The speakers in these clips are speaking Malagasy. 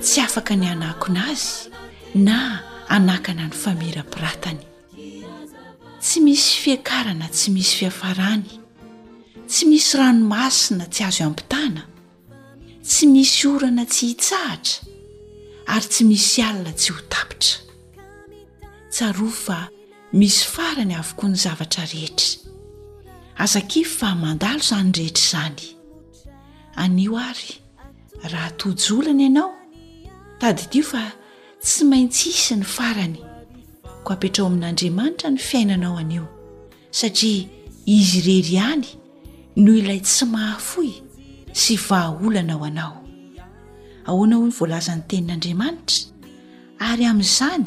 tsy afaka ny hanakona azy na hanakana ny famirapiratany tsy misy fiakarana tsy misy fiafarany tsy misy ranomasina tsy azo ampitana tsy misy orana tsy hitsahatra ary tsy misy alina tsy ho tapitra tsaroa fa misy farany avokoa ny zavatra rehetra aza kify fa mandalo izany rehetra izany anio ary raha tojolana ianao tadidio fa tsy maintsy hisy ny farany ko apetrao amin'andriamanitra ny fiainanao anio satria izy irery ihany noho ilay tsy mahafoy sy vahaolana ho anao ahoana ho ny voalazan'ny tenin'andriamanitra ary amin'izany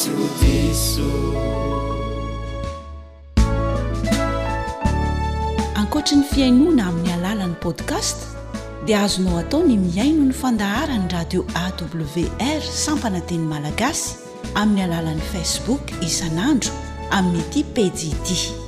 Tsy ho diso. Ankoatry ny fihainoana amin'ny alalan'ny podcast dia azonao atao ny mihaino ny fandaharan'ny radio awr sampana teny malagasy amin'ny alalan'ny facebook isan'andro amin'ity pejy ity.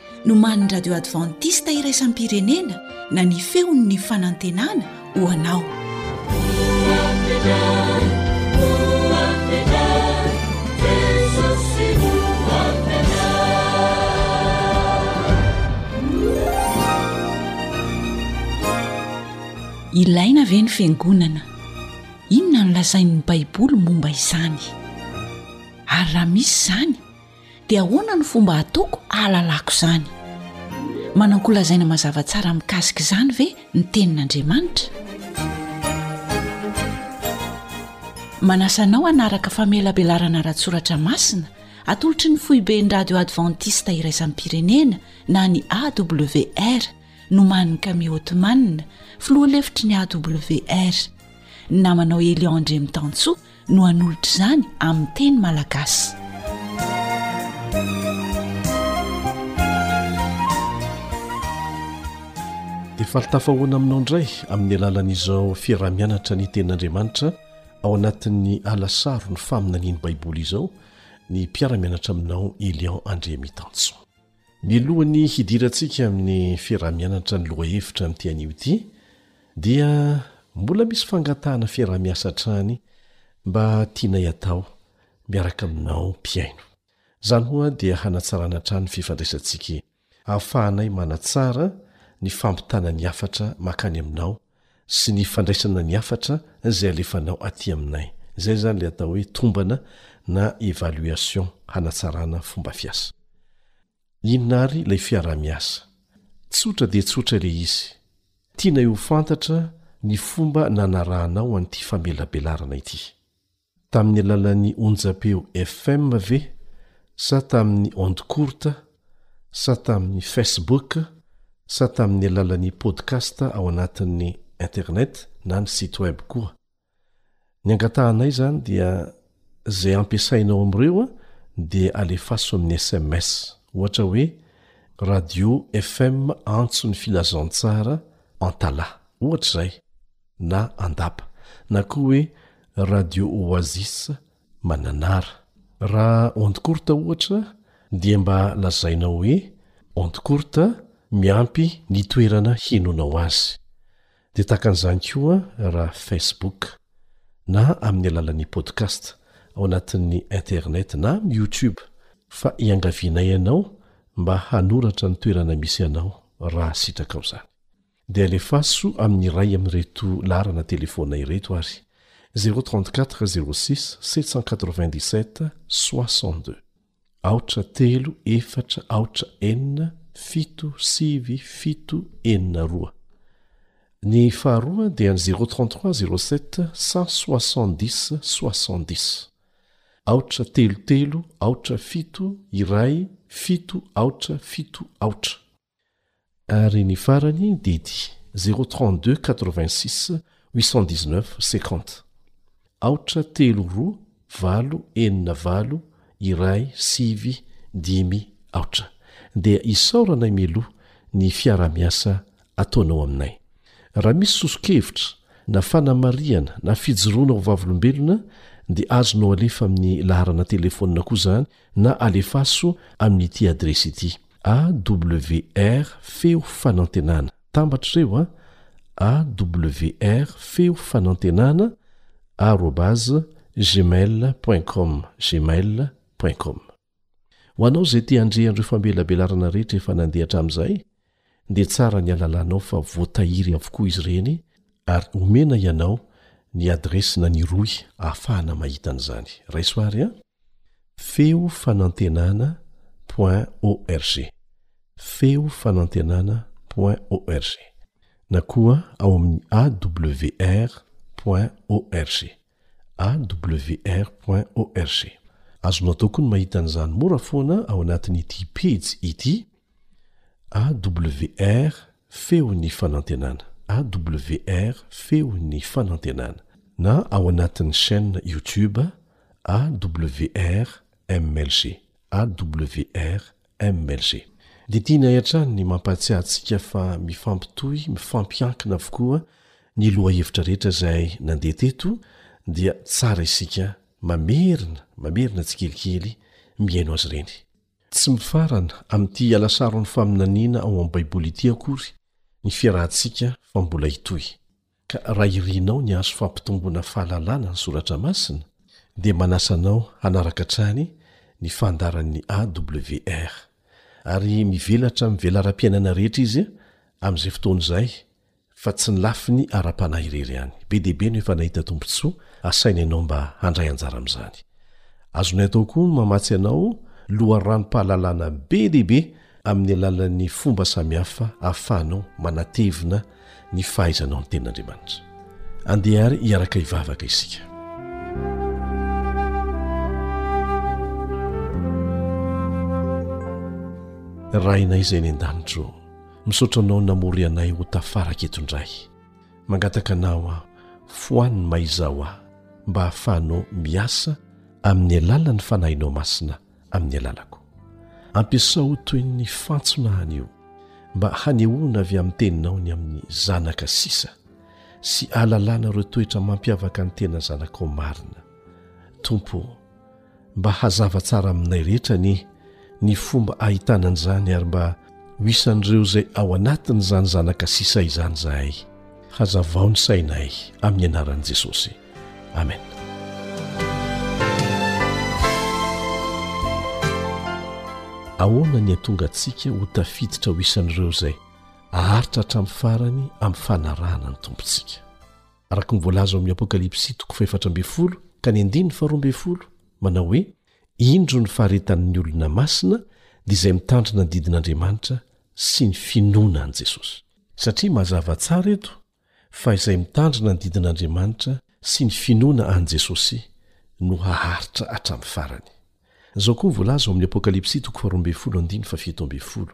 nomanin'ny radio advantista iraisam-pirenena na ny feon'ny fanantenana ho anao ilaina ve ny fiangonana inona no lazain'ny baiboly momba izany ary raha misy izany Dia ahoana no fomba hataoko hahalalako izany? Manao ko lazaina mazava tsara mikasika izany ve ny tenin'Andriamanitra? Manasa anao hanaraka famelabelarana ara-tsoratra masina atolotry ny foiben'ny radio advantista iraisam-pirenena na ny AWR nomanin'i Camille Otman, filoha lefitry ny AWR, ny namanao Elion Andriamitansoa no hanolotra izany amin'ny teny malagasy. Dia faly tafahoana aminao indray amin'ny alalan'izao fiaraha-mianatra ny tenin'Andriamanitra ao anatin'ny ala saro ny faminanian'ny Baiboly izao ny mpiara-mianatra aminao Elion Andriamitanjo. Mialohan'ny hidirantsika amin'ny fiaraha-mianatra ny lohahevitra amin'ity anio ity dia mbola misy fangatahana fiaraha-miasa hatrany mba tianay atao miaraka aminao mpihaino. Izany hoa dia hanatsarana hatrany ny fifandraisantsika ahafahanay manatsara ny fampitana ny hafatra makany aminao sy ny fandraisana ny hafatra izay alefanao aty aminay. Izay izany ilay atao hoe tombana na évaluation hanatsarana fomba fiasa. Inona ary ilay fiaraha-miasa? Tsotra dia tsotra ilay izy. Tianay ho fantatra ny fomba nanarahanao an'ity famelabelarana ity. Tamin'ny alalan'ny onjam-peo FM ve sa tamin'ny ondes courtes sa tamin'ny Facebook sa tamin'ny alalan'ny podcast ao anatin'ny internet na ny site web koa. Ny angatahanay izany dia izay ampiasainao amin'ireo dia alefaso amin'ny sms, ohatra hoe Radio FM Antso ny Filazantsara Antalaha, ohatra izay. na Andapa, na koa hoe Radio Oasis Mananara. Raha onde courte ohatra dia mba lazainao hoe onde courte miampy ny toerana henoinao azy. Dia tahaka an'izany koa raha Facebook, na amin'ny alalan'ny podcast ao anatin'ny internet na amin'ny YouTube fa iangavianay anao mba hanoratra ny toerana misy anao raha sitrakao izany. Dia alefaso amin'ny iray amin'ireto laharana telefaonina ireto ary, zéro trente quatre zéro six sept cent quatre vingt dix sept soixante deux, aotra telo efatra aotra enina fito sivy fito enina roa. Ny faharoa dia ny zéro trente trois zéro sept cent soixante dix soixante dix, aotra telo telo aotra fito iray fito aotra fito aotra. Ary ny farany Dedy, zéro trente deux quatre vingt six huit cent dix neuf cinquante. Aotra telo roa valo enina valo iray sivy dimy aotra. Dia isaoranay mialoha ny fiaraha-miasa ataonao aminay. Raha misy soso-kevitra na fanamarihana na fijoroana ho vavolombelona dia azonao alefa amin'ny laharana telefonina koa izany na alefaso amin'ity adiresy ity, awr feo fanantenana, tambatr'ireo an, awr feo fanantenana arobase gmail point com, gmail point com. Ho anao izay te handre an'ireo famelabelarana rehetra efa nandeha hatramin'izay, dia tsara ny halalanao fa voatahiry avokoa izy ireny ary omena ianao ny adiresy na ny rohy ahafahana mahita an'izany. Raisoary an! Feo fanantenana point org Feo fanantenana point org na koa ao amin'ny awr point org awr point org Azonao atao koa ny mahita an'izany mora foana ao anatin'ity pejy ity, AWR feo ny fanantenana AWR feo ny fanantenana na ao anatin'ny chaîne youtube AWR MLG AWR MLG Dia tianay hatrany ny mampahatsiahy antsika fa mifampitohy mifampiankina avokoa ny lohahevitra rehetra izay nandeha teto dia tsara isika mamerina mamerina tsikelikely mihaino azy ireny. Tsy mifarana amin'ity hiala saron'ny faminaniana ao amin'ny Baiboly ity akory ny fiarahantsika fa mbola hitohy. Ka raha irinao ny hahazo fampitomboana fahalalana ny soratra masina, dia manasa anao hanaraka hatrany ny fandaharan'ny AWR. Ary mivelatra amin'ny velaram-piainana rehetra izy amin'izay fotoana izay, fa tsy ny lafiny ara-panahy irery ihany. Be dia be no efa nahita tombontsoa asaina ianao mba handray anjara amin'izany. Azonay atao koa ny mamatsy anao loharanom-pahalalana be dia be amin'ny alalan'ny fomba samihafa ahafahanao manatevina ny fahaizanao ny Tenin'Andriamanitra. Andeha àry hiaraka hivavaka isika. Rainay izay any an-danitra ô! Misaotra anao namory anay ho tafaraka eto indray. Mangataka anao aho, fohano ny maizao aho mba hahafahanao miasa amin'ny alalan'ny Fanahinao Masina amin'ny alalako. Ampiasao toy ny fantsona any io mba hanehoana avy amin'ny Teninao ny amin'ny zanaka sisa sy ahalalana ireo toetra mampiavaka ny tena zanakao marina, Tompo ô. Mba hazava tsara aminay rehetra anie ny fomba ahitana an'izany ary mba ho isan'ireo izay ao anatin'izany zanaka sisa izany izahay. Hazavao ny sainay amin'ny anaran'i Jesosy. Amen. Ahoana ny hatonga antsika ho tafiditra ho isan'ireo izay aharitra hatramin'ny farany amin'ny fanarahana ny Tompontsika? Araka ny voalaza ao amin'ny Apokalypsy toko fahefatra ambin'ny folo ka ny andininy faharoa ambin'ny folo, manao hoe, Indro ny faharetan'ny olona masina, dia izay mitandrina ny didin'Andriamanitra sy ny finoana an'i Jesosy. Satria mazava tsara eto fa izay mitandrina ny didin'Andriamanitra sy ny finoana an'i Jesosy no haharitra hatramin'ny farany. Izao koa ny voalaza ao amin'ny Apokalypsy toko faharoa ambin'ny folo andininy fahafito ambin'ny folo,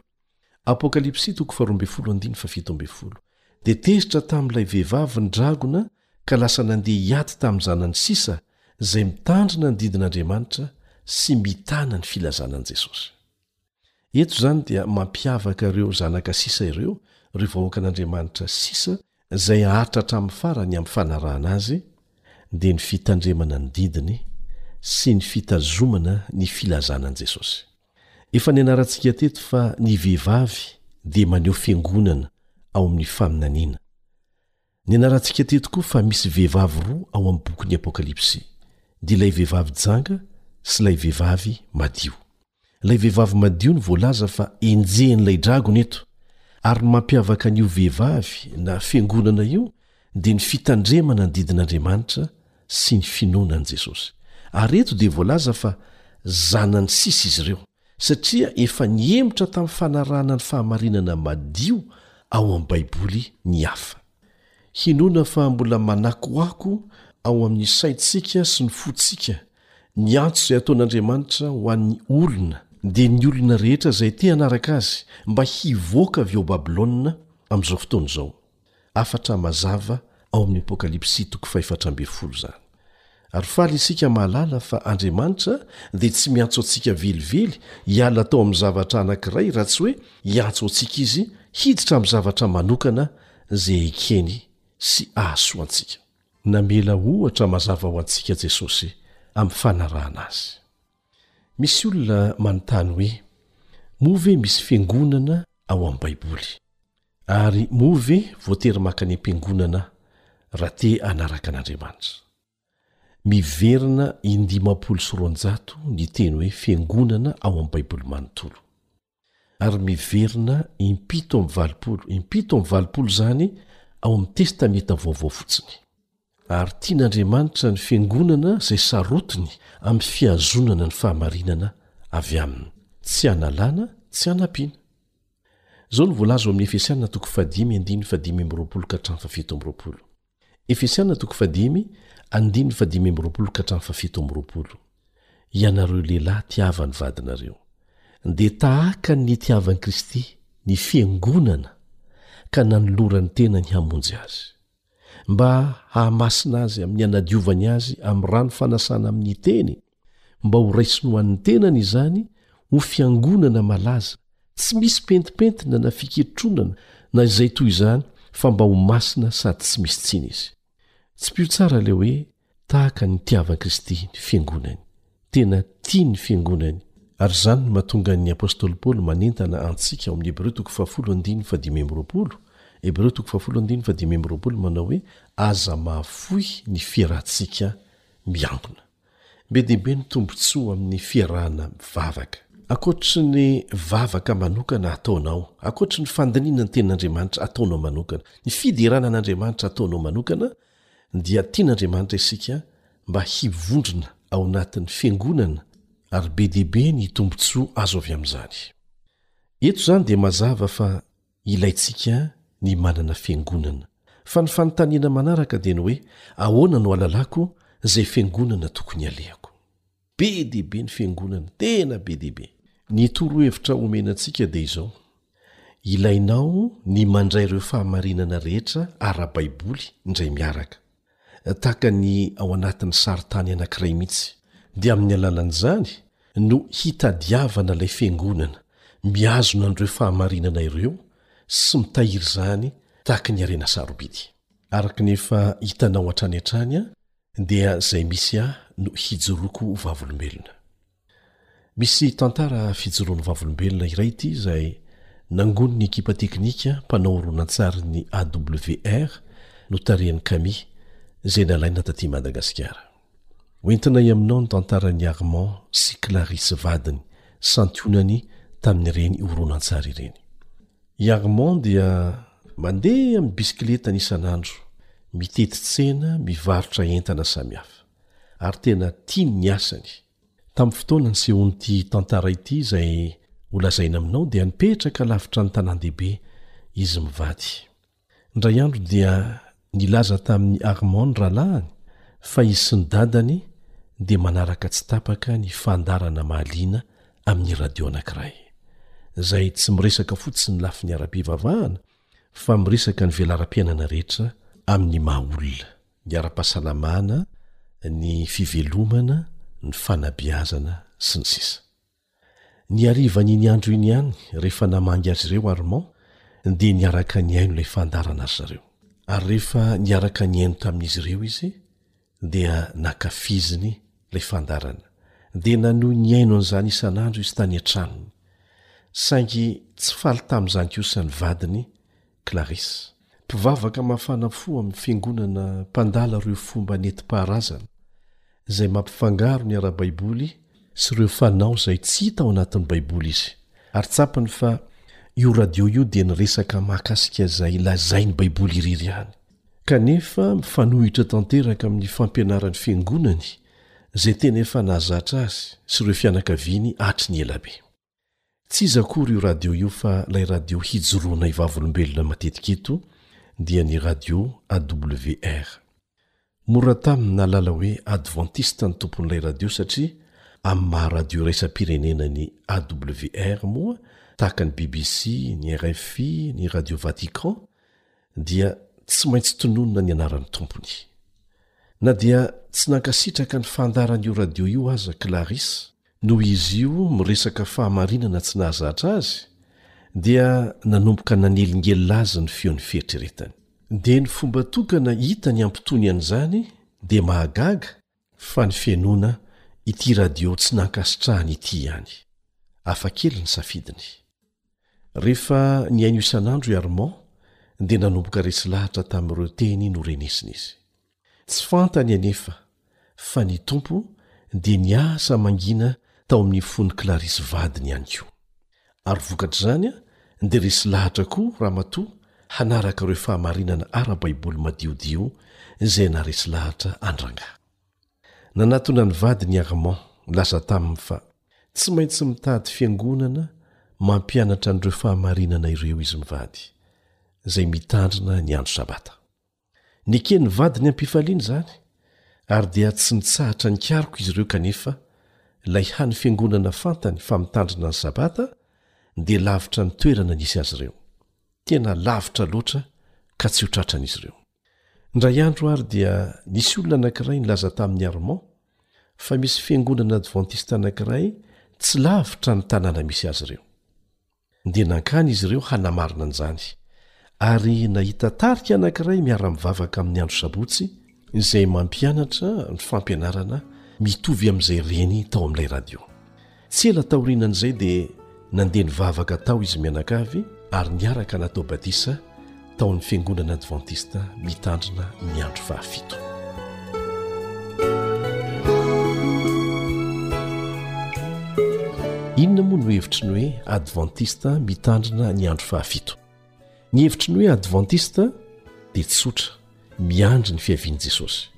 Dia tezitra tamin'ilay vehivavy ny dragona ka lasa nandeha hiady tamin'ny zanany sisa izay mitandrina ny didin'Andriamanitra sy mitana ny filazana an'i Jesosy. Eto izany dia mampiavaka ireo zanaka sisa ireo, ireo vahoakan'Andriamanitra sisa izay haharitra hatramin'ny farany amin'ny fanarahana Azy, dia ny fitandremana ny didiny sy ny fitazomana ny filazana an'i Jesosy. Efa nianarantsika teto fa ny vehivavy dia maneho fiangonana ao amin'ny faminaniana. Nianarantsika teto koa fa misy vehivavy roa ao amin'ny bokin'ny Apokalypsy, dia ilay vehivavy janga sy ilay vehivavy madio. Ilay vehivavy madio no voalaza fa enjehin'ilay dragona eto, ary ny mampiavaka an'io vehivavy na fiangonana io dia ny fitandremana ny didin'Andriamanitra, sy ny finoana an'i Jesosy. Ary eto dia voalaza fa zanany sisa izy ireo, satria efa nihemotra tamin'ny fanarahana ny fahamarinana madio ao amin'ny Baiboly ny hafa. Hinoana fa mbola manakoako ao amin'ny saintsika sy ny fontsika ny antso izay ataon'Andriamanitra ho an'ny olona, dia ny olona rehetra izay te hanaraka azy mba hivoaka avy ao Babylona amin'izao fotoana izao. Hafatra mazava ao amin'ny Apokalypsy toko fahefatra ambin'ny folo izany. Ary faly isika mahalala fa Andriamanitra dia tsy miantso antsika velively hiala tao amin'ny zavatra anankiray raha tsy hoe hiantso antsika izy hiditra amin'ny zavatra manokana izay ekeny sy ahasoa antsika. Namela ohatra mazava ho antsika Jesosy amin'ny fanarahana azy. Misy olona manontany hoe, Moa ve misy fiangonana ao amin'ny Baiboly? Ary moa ve voatery maka any am-piangonana raha te hanaraka an'Andriamanitra? Miverina in-dimampolo sy roanjato ny teny hoe fiangonana ao amin'ny Baiboly manontolo. Ary miverina impito amby valopolo, impito amby valopolo izany ao amin'ny Testamenta Vaovao fotsiny. Ary tian'Andriamanitra ny Fiangonana izay sarotiny amin'ny fihazonana ny fahamarinana avy Aminy, tsy analana, tsy anampiana. Izao no voalaza ao amin'ny Efesiana toko fahadimy andininy fahadimy amby roapolo ka hatramin'ny fahafito amby roapolo. Efesiana toko fahadimy andininy fahadimy amby roapolo ka hatramin'ny fahafito amby roapolo, Ianareo lehilahy tiava ny vadinareo, dia tahaka ny nitiavan'i Kristy ny Fiangonana ka nanolora ny tenany hamonjy azy. mba hahamasina azy amin'ny hanadiovany azy amin'ny rano fanasana amin'ny teny, mba ho raisiny ho an'ny tenany izany ho fiangonana malaza, tsy misy pentimpentina na fiketronana na izay toy izany fa mba ho masina sady tsy misy tsiny izy. Tsipiho tsara ilay hoe tahaka ny nitiavan'i Kristy ny Fiangonany. Tena tia ny Fiangonany. Ary izany no mahatonga ny apostoly Paoly manentana antsika ao amin'ny Hebreo toko fahafolo andininy fahadimy amby roapolo, Hebreo toko fahafolo andininy fahadimy amby roapolo, manao hoe, Aza mahafoy ny fiarahantsika miangona. Be dia be ny tombontsoa amin'ny fiarahana mivavaka. Ankoatry ny vavaka manokana ataonao, ankoatry ny fandinihina ny Tenin'Andriamanitra ataonao manokana, ny fiderana an'Andriamanitra ataonao manokana, dia tian'Andriamanitra isika mba hivondrona ao anatin'ny Fiangonana ary be dia be ny tombontsoa azo avy amin'izany. Eto izany dia mazava fa ilaintsika ny manana Fiangonana, fa ny fanontaniana manaraka dia ny hoe ahoana no alalako izay Fiangonana tokony alehako? Be dia be ny fiangonana, tena be dia be. Ny torohevitra omena antsika dia izao, ilainao ny mandray ireo fahamarinana rehetra ara-baiboly indray miaraka, tahaka ny ao anatin'ny sarintany anankiray mihitsy, dia amin'ny alalan'izany no hitadiavana ilay fiangonana mihazona an'ireo fahamarinana ireo sy mitahiry izany tahaka ny harena sarobidy. Araka ny efa hitanao hatrany hatrany, dia izay misy ahy no hijoroako ho vavolombelona. Misy tantara fijoroan'ny vavolombelona iray ity izay nangonin'ny ekipa teknika mpanao horonantsarin'ny AWR notarihan'i Kami izay nalaina taty Madagasikara. Hoentinay aminao ny tantaran'i Armand sy Clarisse vadiny santionany tamin'ireny horonantsary ireny. I Armand dia Mandeha amin'ny bisikletany isan'andro, mitety tsena, mivarotra entana samihafa. Ary tena tiany ny asany. Tamin'ny fotoana nisehoan'ity tantara ity izay holazaina aminao dia nipetraka lavitra ny tanàn-dehibe izy mivady. Indray andro dia Nilaza tamin'i Armon rahalahiny fa izy sy ny dadany dia manaraka tsy tapaka ny fandaharana mahaliana amin'ny radio anankiray, izay tsy miresaka fotsiny ny lafiny ara-pivavahana fa miresaka ny velaram-piainana rehetra amin'ny maha-olona, ny ara-pahasalamana, ny fivelomana, ny fanabeazana, sy ny sisa. Ny harivan'iny andro iny ihany, rehefa namangy azy ireo Armand, dia niaraka nihaino ilay fandaharana ry zareo. Ary rehefa niaraka nihaino tamin'izy ireo izy, dia nankafiziny ilay fandaharana. Dia nanohy nihaino an'izany isan'andro izy tany an-tranony. Saingy tsy faly tamin'izany kosa ny vadiny, Clarisse. Mpivavaka mafana fo amin'ny Fiangonana mpandala ireo fomba nentim-paharazana izay mampifangaro ny ara-baiboly sy ireo fanao izay tsy hita ao anatin'ny Baiboly izy, ary tsapany fa io radio io dia niresaka mahakasika izay lazain'ny Baiboly irery ihany, kanefa mifanohitra tanteraka amin'ny fampianaran'ny Fiangonany izay tena efa nahazatra azy sy ireo fianakaviany hatry ny ela be. Tsy iza akory io radio io fa ilay radio hijoroanay vavolombelona matetika eto dia ny radio AWR. Mora taminy nahalala hoe advantista ny tompon'ilay radio satria amin'ny maha radio iraisam-pirenena ny AWR moa tahaka ny bbc, ny rfi, ny radio Vatican dia tsy maintsy tononina ny anaran'ny tompony. Na dia tsy nankasitraka ny fandaharan'io radio io aza Clarisse Noho izy io miresaka fahamarinana tsy nahazatra azy, dia nanomboka nanelingelina azy ny feon'ny fieritreretany. Dia ny fomba tokana hitany hampitony an'izany dia mahagaga fa ny fihenoana ity radio tsy nankasitrahany ity ihany. Hafa kely ny safidiny. Rehefa nihaino isan'andro i Armand, dia nanomboka resy lahatra tamin'ireo teny norenesiny izy. Tsy fantany anefa fa ny Tompo dia niasa mangina tao amin'ny fon'i Clarisse vadiny ihany koa. Ary vokatr'izany dia resy lahatra koa Ramatoa hanaraka ireo fahamarinana ara-baiboly madiodio izay naharesy lahatra an-dRangahy. Nanatona ny vadiny Armand, nilaza taminy fa tsy maintsy mitady fiangonana mampianatra an'ireo fahamarinana ireo izy mivady, izay mitandrina ny andro sabata. Neken'ny vadiny am-pifaliana izany, ary dia tsy nitsahatra nikaroka izy ireo kanefa ilay hany fiangonana fantany fa mitandrina ny Sabata dia lavitra ny toerana nisy azy ireo. Tena lavitra loatra ka tsy ho tratran'izy ireo. Indray andro ary dia nisy olona anankiray nilaza tamin'i Armand fa misy fiangonana advantista anankiray tsy lavitra ny tanàna misy azy ireo. dia nankany izy ireo hanamarina an'izany, ary nahita tarika anankiray miara-mivavaka amin'ny andro Sabotsy izay mampianatra ny fampianarana mitovy amin'izay reny tao amin'ilay radio. Tsy ela taorianan'izay dia nandeha nivavaka tao izy mianakavy ary niaraka natao batisa tao amin'ny fiangonana advantista mitandrina ny andro fahafito inona moa no hevitry ny hoe advantista mitandrina ny andro fahafito ny hevitry ny hoe advantista dia tsotra miandry ny fiavian'i jesosy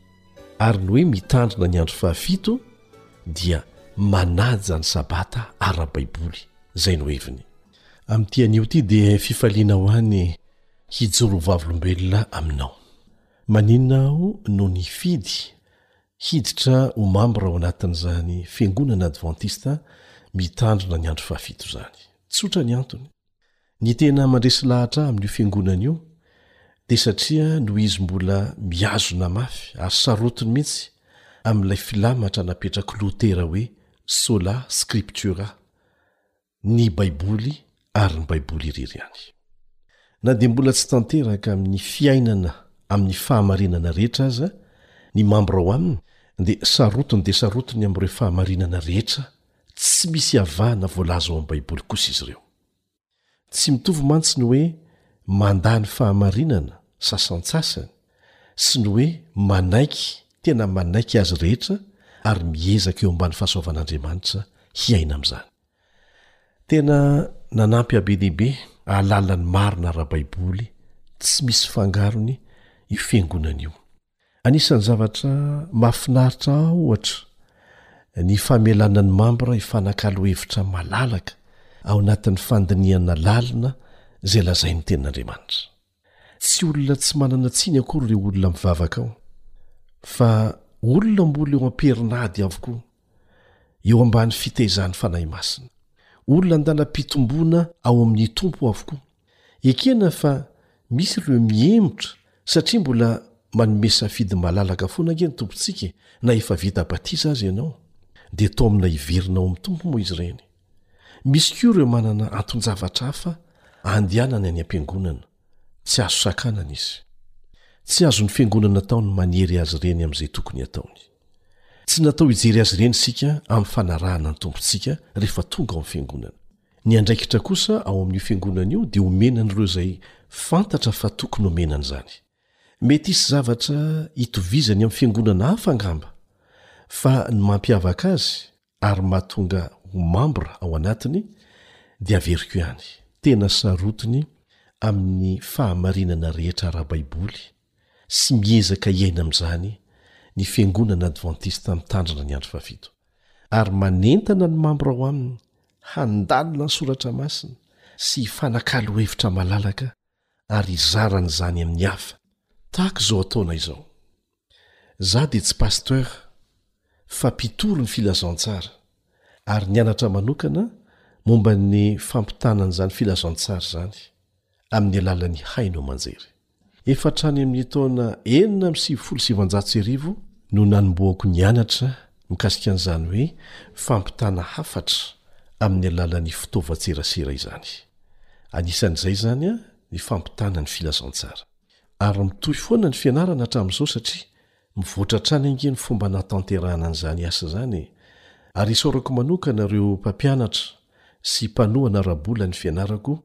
ary ny hoe mitandrina ny andro fahafito dia manaja ny sabata ara-baiboly izay no heviny Amin'ity anio ity dia fifaliana ho ahy ny hijoro ho vavolombelona Aminao. Maninona aho no nifidy hiditra ho mambra ao anatin'izany Fiangonana Advantista Mitandrina ny Andro Fahafito izany? Tsotra ny antony. Ny tena mandresy lahatra ahy amin'io Fiangonana io dia satria noho izy mbola mihazona mafy ary sarotiny mihitsy amin'ilay filamatra napetrak'i Lotera hoe Sola Scriptura, ny Baiboly ary ny Baiboly irery ihany. Na dia mbola tsy tanteraka amin'ny fiainana amin'ny fahamarinana rehetra aza ny mambra ao aminy, dia sarotiny dia sarotiny amin'ireo fahamarinana rehetra tsy misy avahana voalaza ao amin'ny Baiboly kosa izy ireo. Tsy mitovy mantsy ny hoe mandà ny fahamarinana sasantsasany sy ny hoe manaiky tena manaiky azy rehetra ary miezaka eo ambany fahasoavan'Andriamanitra hiaina amin'izany. Tena nanampy abe dia be ahalala ny marina ara-baiboly tsy misy fangarony io fiangonana io. Anisan'ny zavatra mahafinaritra ahy ohatra ny famelana ny mambra hifanakalo hevitra malalaka ao anatin'ny fandinihana lalina izay lazain'ny Tenin'Andriamanitra. Tsy olona tsy manana tsiny akory ireo olona mivavaka ao, fa olona mbola eo am-perin'ady avokoa, eo ambany fitaizan'ny Fanahy Masina. Olona an-dalam-pitomboana ao amin'ny Tompo avokoa. Ekena fa misy ireo mihemotra, satria mbola manome safidy malalaka foana ange ny Tompontsika e! Na efa vita batisa aza ianao, dia taomina hiverina ao amin'ny Tompo moa izy ireny. Misy koa ireo manana anton-javatra hafa andehanany any am-piangonana, tsy azo sakanana izy. Tsy azon'ny fiangonana atao ny manery azy ireny amin'izay tokony hataony. Tsy natao hijery azy ireny isika amin'ny fanarahana ny Tompontsika rehefa tonga ao amin'ny fiangonana. Ny andraikitra kosa ao amin'io fiangonana io dia omena an'ireo izay fantatra fa tokony omena an'izany. Mety hisy zavatra itovizany amin'ny fiangonana hafa angamba, fa ny mampiavaka azy ary mahatonga ho mambra ao anatiny dia averiko ihany. Tena sarotiny amin'ny fahamarinana rehetra ara-baiboly sy miezaka hiaina amin'izany ny Fiangonana Advantista Mitandrina ny Andro Fahafito, ary manentana ny mambra ao aminy handalina ny soratra masina sy hifanakalo hevitra malalaka ary hizarana izany amin'ny hafa, tahaka izao ataonay izao. Za dia tsy pasteur fa mpitory ny filazantsara ary nianatra manokana momba ny fampitana an'izany filazantsara izany amin'ny alalan'ny haino aman-jery. Efa hatrany amin'ny taona enina amby sivifolo sy sivinjato sy arivo no nanombohako nianatra mikasika an'izany hoe fampitana hafatra amin'ny alalan'ny fitaovan-tserasera izany. Anisan'izay izany ny fampitana ny filazantsara. Ary mitohy foana ny fianarana hatramin'izao satria mivoatra hatrany ange ny fomba hanatanterahana an'izany asa izany e! Ary isaorako manokana ireo mpampianatra sy mpanohana ara-bola ny fianarako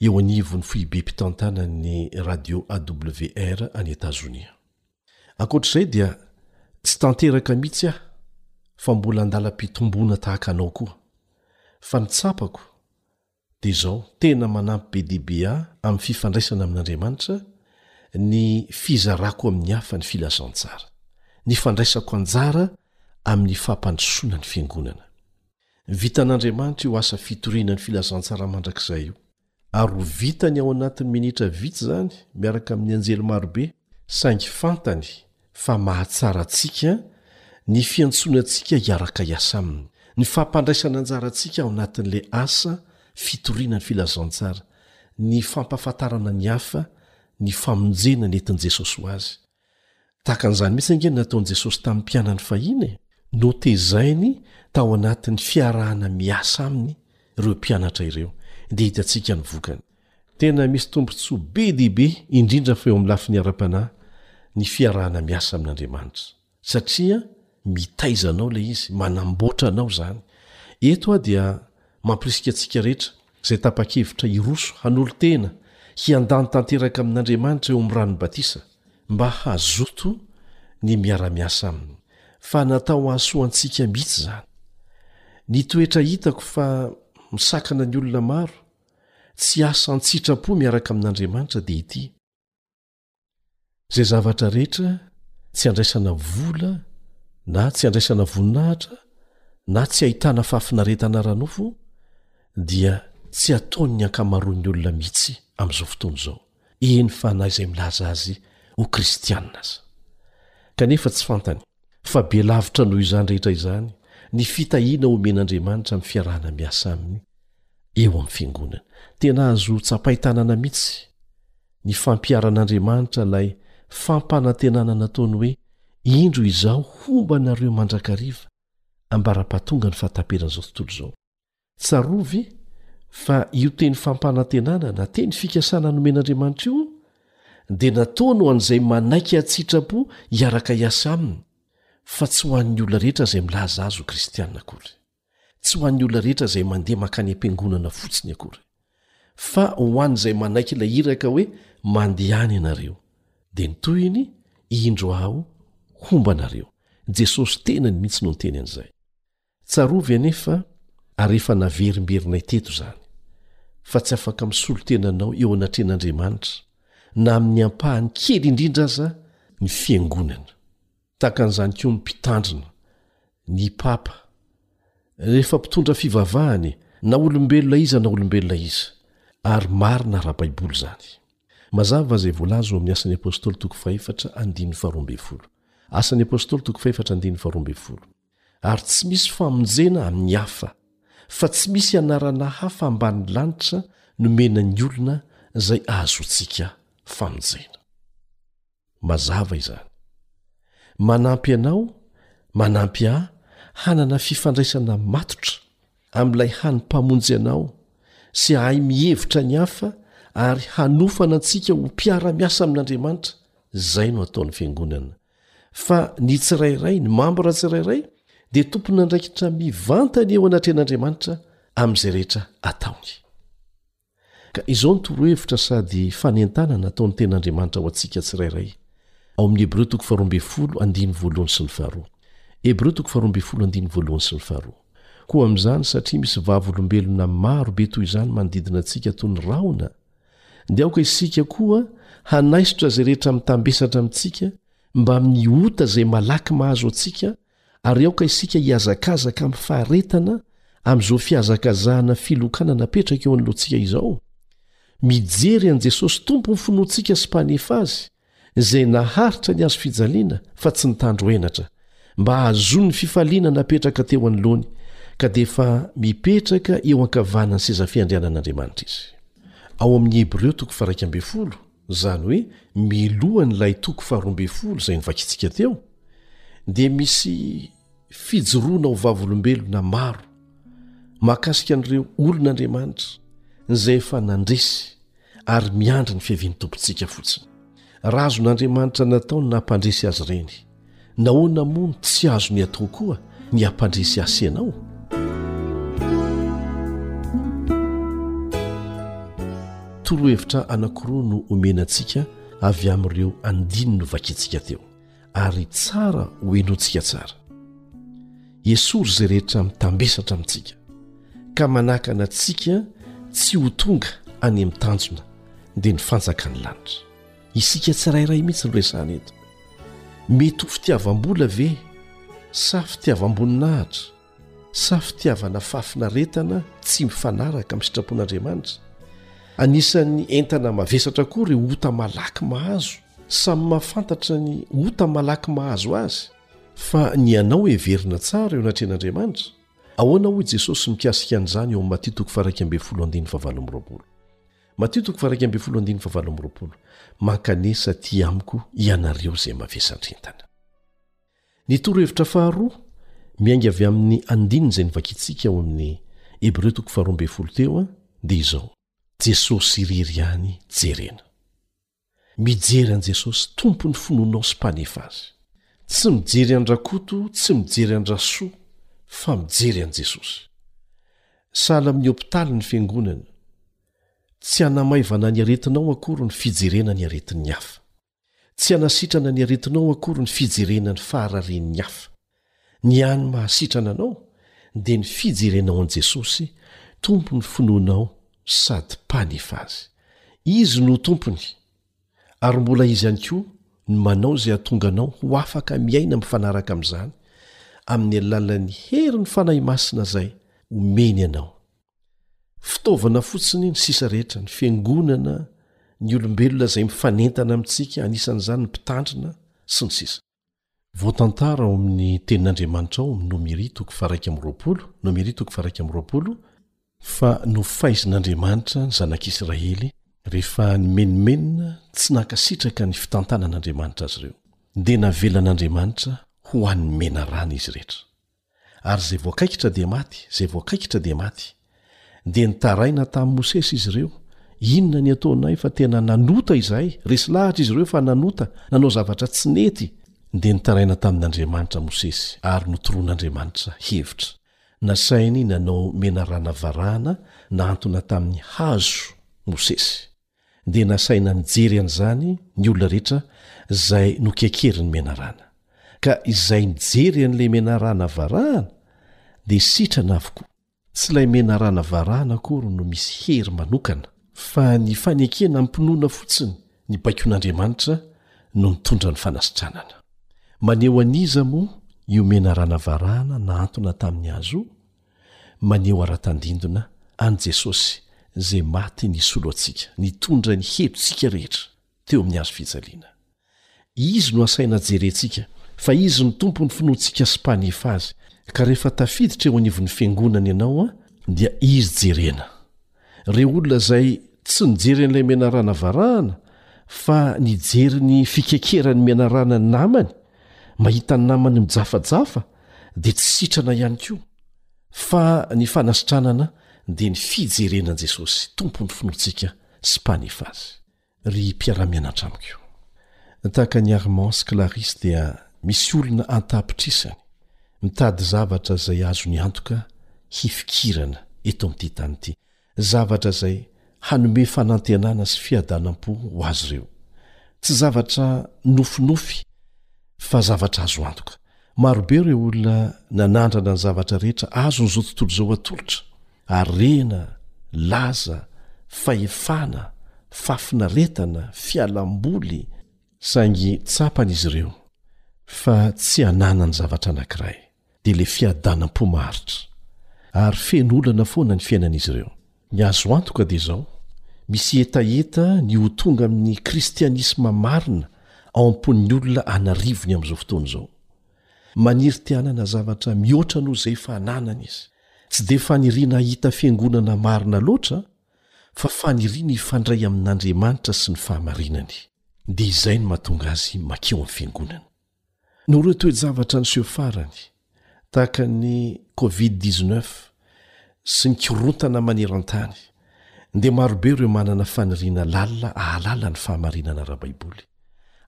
eo anivon'ny foibem-pitantanan'ny Radio AWR any Etazonia. Ankoatr'izay dia tsy tanteraka mihitsy aho fa mbola an-dalam-pitomboana tahaka anao koa. Fa ny tsapako dia izao, tena manampy be dia be ahy amin'ny fifandraisana amin'Andriamanitra ny fizarako amin'ny hafa ny filazantsara, ny fandraisako anjara amin'ny fampandrosoana ny Fiangonana. Vitan'Andriamanitra io asa fitoriana ny filazantsara mandrakizay io, ary ho vitany ao anatin'ny minitra vitsy izany miaraka amin'ny anjely marobe, saingy fantany fa mahatsara antsika ny fiantsonantsika hiaraka hiasa aminy, ny fampandraisana anjara antsika ao anatin'ilay asa fitoriana ny filazantsara, ny fampahafantarana ny hafa ny famonjena nentin'i Jesosy ho azy. Tahaka an'izany mihitsy ange ny nataon'i Jesosy tamin'ny mpianany fahiny e! Notezainy tao anatin'ny fiarahana miasa aminy ireo mpianatra ireo, dia hitantsika ny vokany. Tena misy tombontsoa be dia be, indrindra fa eo amin'ny lafiny ara-panahy, ny fiarahana miasa amin'Andriamanitra, satria mitaiza anao ilay izy, manamboatra anao izany. Eto aho dia mampirisika antsika rehetra izay tapa-kevitra hiroso hanolo-tena hiandany tanteraka amin'Andriamanitra eo amin'ny ran'ny batisa, mba hazoto ny miara-miasa aminy, fa natao hahasoa antsika mihitsy izany. Ny toetra hitako fa misakana ny olona maro tsy asa an-tsitrapo miaraka amin'Andriamanitra dia ity, Izay zavatra rehetra tsy andraisana vola na tsy andraisana voninahitra na tsy ahitana fahafinaretana ara-nofo dia tsy ataon'ny ankamaroan'ny olona mihitsy amin'izao fotoana izao. eny fa na izay milaza azy ho kristianina aza. Kanefa tsy fantany fa be lavitra noho izany rehetra izany ny fitahiana omen'Andriamanitra amin'ny fiarahana miasa aminy eo amin'ny fiangonana. Tena azo tsapain-tanana mihitsy ny fampiharan'Andriamanitra ilay fampanantenana nataony hoe, Indro izaho homba anareo mandrakariva ambara-pahatongan'ny fahataperan'izao tontolo izao. Tsarovy fa io teny fampanantenana na teny fikasana nomen'Andriamanitra io dia nataony ho an'izay manaiky an-tsitrapo hiaraka hiasa aminy fa tsy ho an'ny olona rehetra izay milaza azy ho kristiana akory, tsy ho an'ny olona rehetra izay mandeha mankany am-piangonana fotsiny akory, fa ho an'izay manaiky ilay iraka hoe mandehana ianareo. Dia ny tohiny, indro aho homba anareo. Jesosy tenany mihitsy no niteny an'izay. Tsarovy anefa, ary efa naverimberinay teto izany, fa tsy afaka misolo tena anao eo anatrehan'Andriamanitra, na amin'ny ampahany kely indrindra aza, ny Fiangonana. Tahaka an'izany koa ny Mpitandrina, ny Papa, rehefa mpitondra fivavahana e, na olombelona iza na olombelona iza. Ary marina ara-baiboly izany. Mazava izay voalaza ao amin'ny Asan'ny Apostoly toko fahefatra andininy faharoa ambin'ny folo. Asan'ny Apostoly toko fahefatra andininy faharoa ambin'ny folo. ary tsy misy famonjena amin'ny hafa, fa tsy misy anarana hafa ambanin'ny lanitra nomena ny olona izay ahazoantsika famonjena. Mazava izany. Manampy anao, manampy ahy hanana fifandraisana matotra amin'ilay hany Mpamonjy anao sy hahay mihevitra ny hafa ary hanofana antsika ho mpiara-miasa amin'Andriamanitra, izay no ataon'ny Fiangonana, fa ny tsirairay ny mambra tsirairay dia tompon'andraikitra mivantany eo anatrehan'andriamanitra amin'izay rehetra ataony ka izao ny torohevitra sady fanentanana ataony ten'andriamanitra ho antsika tsirairay ao amin'ny hebreo toko faharoambe folo andiny voalohany sy ny faharoa hebreo toko faharoambe folo andiny voalohany sy ny faharoa koa amin'izany satria misy vavolombelona maro be toy izany manodidina antsika toy ny rahona Dia aoka isika koa hanaisotra izay rehetra mitambesatra amintsika mbamin'ny ota izay malaky mahazo antsika, ary aoka isika hihazakazaka amin'ny faharetana amin'izao fihazakazahana filokana napetraka eo anoloantsika izao, mijery an'i Jesosy Tompon'ny finoantsika sy Mpanefa azy, izay naharitra ny hazo fijaliana fa tsy nitandro henatra, mba hahazoany ny fifaliana napetraka teo anoloany, ka dia efa mipetraka eo ankavanan'ny seza fiandrianan'Andriamanitra izy. Ao amin'ny Hebreo toko faharaika ambin'ny folo, izany hoe milohan'ilay toko faharoa ambin'ny folo izay novakintsika teo, dia misy. fijoroana ho vavolombelona maro mahakasika an'ireo olon'Andriamanitra izay efa nandresy ary miandry ny fiavian'ny tompontsika fotsiny. Razon'Andriamanitra natao ny nampandresy azy ireny. Nahoana moa no tsy azony atao koa ny hampandresy ahy sy ianao? Torohevitra anankiroa no omena antsika avy amin'ireo andininy novakintsika teo. ary tsara ho enoantsika tsara. Esory izay rehetra mitambesatra amintsika ka manakana antsika tsy ho tonga any amin'ny tanjona dia ny fanjakan'ny lanitra. Isika tsirairay mihitsy no resahana eto. Mety ho fitiavam-bola ve sa fitiavam-boninahitra? sa fitiavana fahafinaretana tsy mifanaraka amin'ny sitrapon'Andriamanitra? Anisan'ny entana mavesatra koa ireo ota malaky mahazo. Samy mahafantatra ny ota malaky mahazo azy. Fa ny anao heverina tsara eo anatrehan'Andriamanitra? Ahoana hoy Jesosy mikasika an'izany eo amin'i Matio toko faha iraika ambin'ny folo andininy fahavalo amby roapolo? Matio toko faha iraika ambin'ny folo andininy fahavalo amby roapolo, Mankanesa aty amiko ianareo izay mavesan-drintana. Ny torohevitra faharoa, miainga avy amin'ny andininy izay novakintsika ao amin'ny Hebreo toko faharoa ambin'ny folo teo, dia izao, Jesosy irery ihany jerena. Mijery an'i Jesosy, Tompon'ny finoanao sy Mpanefa azy. Tsy mijery an-dRakoto, tsy mijery an-dRasoa, fa mijery an'i Jesosy. Sahala amin'ny hopitaly ny Fiangonana. Tsy hanamaivana ny aretinao akory ny fijerena ny aretin'ny hafa. Tsy hanasitrana ny aretinao akory ny fijerena ny fahararian'ny hafa. Ny hany mahasitrana anao dia ny fijerenao an'i Jesosy, Tompon'ny finoanao sady Mpanefy azy. Izy no Tompony, ary mbola Izy ihany koa no manao izay hahatonga anao ho afaka miaina mifanaraka amin'izany, amin'ny alalan'ny herin'ny Fanahy Masina izay omeny anao. fitaovana fotsiny ny sisa rehetra ny fiangonana ny olombelona izay mifanentana amintsika anisan'izany ny mpitandrina sy ny sisa voatantara ao amin'ny tenin'andriamanitra ao amin'ny nomeri toko faraika am' roapolo nomeri toko faraika am' roapolo fa nofaizin'andriamanitra ny zanak'isiraely rehefa nimenomenona tsy nankasitraka ny fitantanan'andriamanitra azy ireo dia navelan'andriamanitra ho an'ny menarana izy rehetra Ary izay voakaikitra dia maty, izay voakaikitra dia maty. Dia nitaraina tamin'i Mosesy izy ireo, Inona ny ataonay fa tena nanota izahay? Resy lahatra izy ireo fa nanota, nanao zavatra tsy nety. Dia nitaraina tamin'Andriamanitra Mosesy, ary notoroan'Andriamanitra hevitra. Nasainy nanao menarana varahana nahantona tamin'ny hazo Mosesy. dia nasaina nijery an'izany ny olona rehetra izay nokekerin'ny menarana. Ka izay mijery an'ilay menarana varahana dia sitrana avokoa. Tsy ilay menarana varahana akory no misy hery manokana, fa ny fanekena am-pinoana fotsiny ny baikon'Andriamanitra no mitondra ny fanasitranana. Maneho an'iza moa io menarana varahana nahantona tamin'ny hazo io? Maneho ara-tandindona an'i Jesosy izay maty nisolo antsika, nitondra ny helotsika rehetra teo amin'ny hazo fijaliana. Izy no asaina jerentsika fa Izy no Tompon'ny finoantsika sy Mpanefa azy, ka rehefa tafiditra eo anivon'ny Fiangonana ianao dia Izy jerena. Reo olona zay tsy nijery an'ilay menarana varahana fa nijery ny fikekeran'ny menarana ny namany, mahita ny namany mijafajafa de tsy sitrana ihany koa. Fa ny fanasitranana de ny fijerena an'i Jesosy, Tompon'ny finoantsika sy Mpanefy azy. Ry mpiara-mianatra amiko, tahaka an'i Armand sy Clarisse dia misy olona an-tapitrisany mitady zavatra izay azony antoka hifikirana eto amin'ity tany ity, zavatra izay hanome fanantenana sy fiadanam-po ho azy ireo. Tsy zavatra nofinofy fa zavatra azo antoka. Marobe ireo olona nanandrana ny zavatra rehetra azon'izao tontolo izao atolotra. Harena, laza, fahefana, fahafinaretana, fialam-boly. Saingy tsapan'izy ireo fa tsy ananany zavatra anankiray, dia ilay fiadanam-po maharitra. Ary feno olana foana ny fiainan'izy ireo. Ny azo antoka dia izao, misy hetaheta ny ho tonga amin'ny kristianisma marina ao am-pon'ny olona an'arivony amin'izao fotoana izao. Maniry te hanana zavatra mihoatra noho izay efa ananany izy. Tsy dia faniriana hahita fiangonana marina loatra fa faniriana hifandray amin'Andriamanitra sy ny fahamarinany. Dia izay no mahatonga azy mankeo amin'ny fiangonana. Noho ireo toe-javatra niseho farany, tahaka ny Covid dix-neuf sy ny korontana maneran-tany, dia marobe ireo manana faniriana lalina hahalala ny fahamarinana ara-baiboly.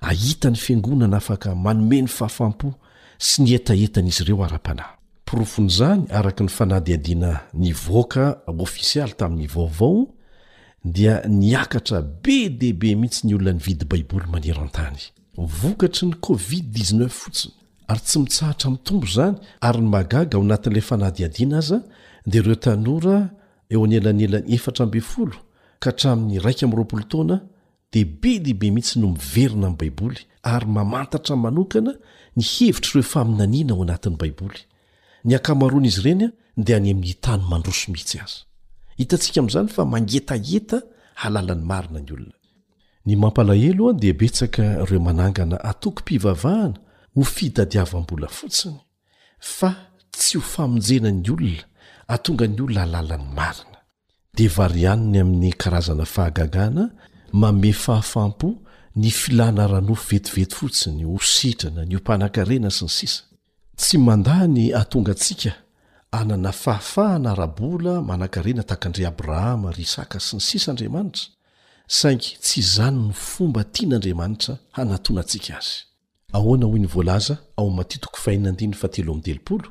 Hahita ny fiangonana afaka manome ny fahafaham-po sy ny hetahetan'izy ireo ara-panahy. Porofon'izany, araka ny fanadihadiana nivoaka ofisialy tamin'ny Vaovao, dia niakatra be dia be mihitsy ny olona nividy Baiboly maneran-tany. Vokatry ny Covid dix neuf fotsiny, ary tsy mitsahatra mitombo izany, ary ny mahagaga, ao anatin'ilay fanadihadiana aza, dia ireo tanora eo anelanelan'ny efatra ambin'ny folo ka hatramin'ny iraika amby roapolo taona dia be dia be mihitsy no miverina amin'ny Baiboly ary mamantatra manokana ny hevitr'ireo faminaniana ao anatin'ny Baiboly. Ny ankamaroan'izy ireny dia any amin'ny tany mandroso mihitsy aza. Hitantsika amin'izany fa mangetaheta hahalala ny marina ny olona. Ny mampalahelo dia betsaka ireo manangana antokom-pivavahana ho fitadiavam-bola fotsiny. fa tsy ho famonjena ny olona atonga ny olona alala ny marina. Dia varianiny amin'ny karazana fahagagana mamehy fahafaham-po ny filana ara-nofo vetivety fotsiny, ho sitrana, ny ho mpanankarena, sy ny sisa Tsy mandà ny hahatonga antsika hanana fahafahana ara-bola manankarena tahaka an-dry Abrahama, ry Isaka, sy ny sisa Andriamanitra, saingy tsy izany no fomba tian'Andriamanitra hanatona antsika azy. Ahoana hoy ny voalaza ao am Matio toko fahenina andininy fahatelo amby telopolo?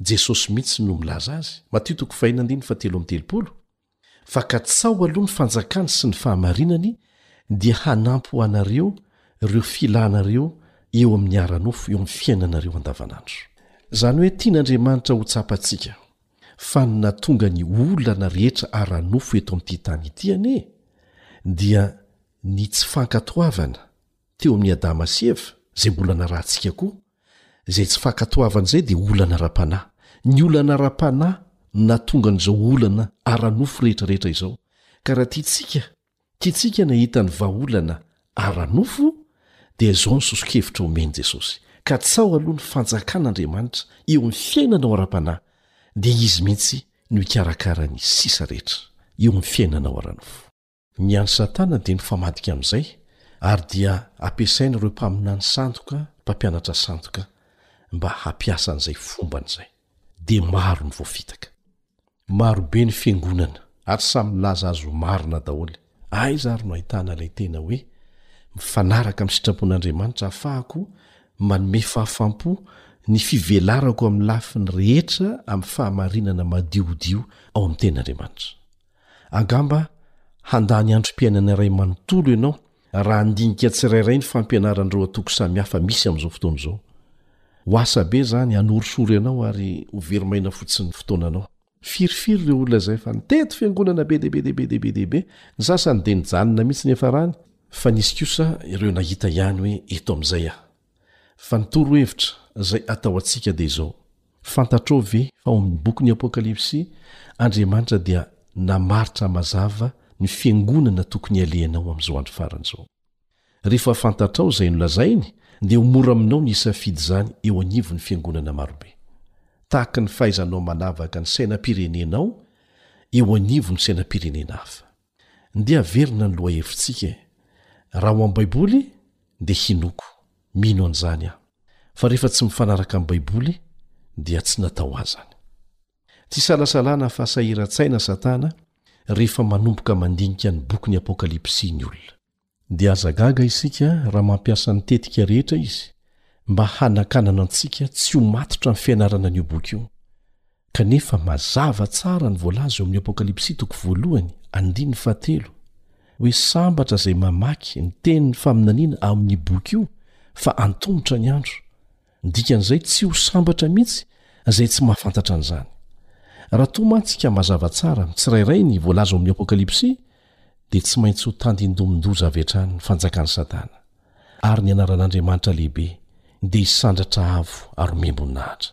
Jesosy mihitsy no milaza azy, Matio toko fahenina andininy fahatelo amby telopolo, Fa katsaho aloha ny fanjakany sy ny fahamarinany dia hanampy ho anareo reo filanareo eo amin ny ara nofo eo am fiainanareo andavanandro. Zany hoe tian Andriamanitra ho tsapantsika fa ny natonga ny olana rehetra ara nofo eto am ty tany ity anie dia ny tsy fankatoavana, teo amin'i Adama sy Eva, izay mbola narahantsika koa, izay tsy fankatoavana izay dia olana ara-panahy. Ny olana ara-panahy no nahatonga an'izao olana ara-nofo rehetrarehetra izao, ka raha tiantsika tiantsika ny hahita ny vahaolana ara-nofo, dia izao ny soso-kevitra omen'i Jesosy, Katsaho aloha ny fanjakan'Andriamanitra eo amin'ny fiainanao ara-panahy, dia Izy mihitsy no hikarakara ny sisa rehetra eo amin'ny fiainanao ara-nofo. Ny an'i Satana dia mifamadika amin'izay, ary dia ampiasain'ireo mpaminany sandoka, mpampianatra sandoka, mba hampiasa an'izay fombany izay. Dia maro ny voafitaka. Maro be ny fiangonana, ary samy milaza azy ho marina daholo. Aiza ary no ahitana ilay tena hoe, Mifanaraka amin'ny sitrapon'Andriamanitra ahafahako manome fahafaham-po ny fivelarako amin'ny lafiny rehetra amin'ny fahamarinana madiodio ao amin'ny Tenin'Andriamanitra? Angamba handany androm-piainana iray manontolo ianao raha handinika tsirairay ny fampianaran'ireo antoko samihafa misy amin'izao fotoana izao. Ho asa be izany hanorisory anao ary ho very maina fotsiny ny fotoananao. Firifiry ireo olona izay efa nitety fiangonana be dia be dia be dia be dia be, ny sasany dia nijanona mihitsy ny hiafarany, fa nisy kosa ireo nahita ihany hoe eto amin'izay aho. Fa ny torohevitra izay atao antsika dia izao, Fantatrao ve fa ao amin'ny bokin'ny Apokalypsy, Andriamanitra dia namaritra mazava ny fiangonana tokony halehanao amin'izao andro farany izao? Rehefa fantatrao izay nolazainy, dia ho mora aminao ny hisafidy izany eo anivon'ny fiangonana marobe, tahaka ny fahaizanao manavaka ny sainam-pirenenao eo anivon'ny sainam-pirenena hafa. Ndeha haverina ny lohahevitsika e! Raha ho amin'ny Baiboly dia hinoako, mino an'izany aho. Fa rehefa tsy mifanaraka amin'ny Baiboly dia tsy natao azany. Tsy isalasalana fa sahiran-tsaina Satana rehefa manomboka mandinika ny bokin'ny Apokalypsy ny olona. Dia aza gaga isika raha mampiasa ny tetika rehetra izy mba hanakanana antsika tsy ho matotra ny fianarana an'io boky io. Kanefa mazava tsara ny voalaza eo amin'ny Apokalypsy toko voalohany andininy fahatelo, hoe sambatra izay mamaky ny tenin'ny faminaniana ao amin'io boky io fa antomotra ny andro. Ny dikan'izay tsy ho sambatra mihitsy izay tsy mahafantatra an'izany. Raha toa mantsy ka mazava tsara amin'ny tsirairay ny voalaza ao amin'ny Apokalypsy, dia tsy maintsy ho tandindomin-doza avy hatrany ny fanjakan'i Satana, ary ny anaran'Andriamanitra lehibe dia hisandratra avo aromem-boninahitra.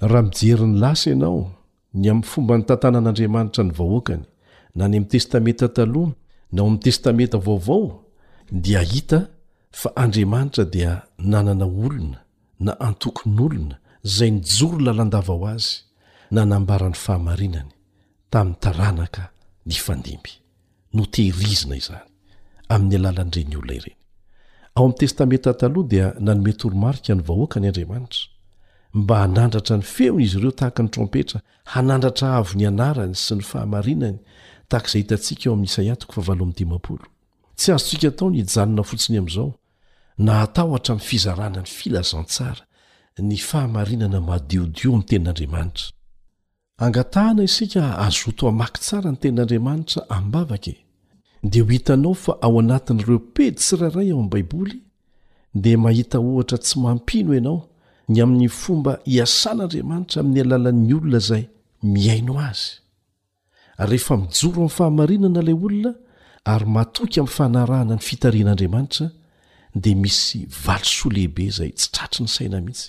Raha mijery ny lasa ianao, Ny amin'ny fomba nitantanan'Andriamanitra ny vahoakany, na ny amin'ny Testamenta Taloha na ao amin'ny Testamenta Vaovao, dia hita fa Andriamanitra dia nanana olona, na antokon'olona, izay nijoro lalandava ho azy, nanambara ny fahamarinany tamin'ny taranaka nifandimby. no tehirizina izany amin'ny alalan'ireny olona ireny. Ao amin'ny Testamenta Taloha dia nanome toromarika ny vahoakany Andriamanitra mba hanandratra ny feony izy ireo tahaka ny trompetra, hanandratra avo ny anarany sy ny fahamarinany tahaka izay hitantsika ao amin'ny Isaia toko fahavalo amby dimampolo. Tsy azontsika atao ny hijanona fotsiny amin'izao na hatahotra amin'ny fizarana ny filazantsara, ny fahamarinana madiodio ny tenin'Andriamanitra. Angatahana isika hazoto hamaky tsara ny Tenin'Andriamanitra amim-bavaka e! Dia ho hitanao fa ao anatin'ireo pejy tsirairay ao amin'ny Baiboly dia mahita ohatra tsy mampino ianao ny amin'ny fomba iasan'Andriamanitra amin'ny alalan'ny olona izay mihaino Azy. Ary rehefa mijoro amin'ny fahamarinana ilay olona ary matoky amin'ny fanarahana ny fitarihan'Andriamanitra dia misy valisoa lehibe izay tsy tratry ny saina mihitsy.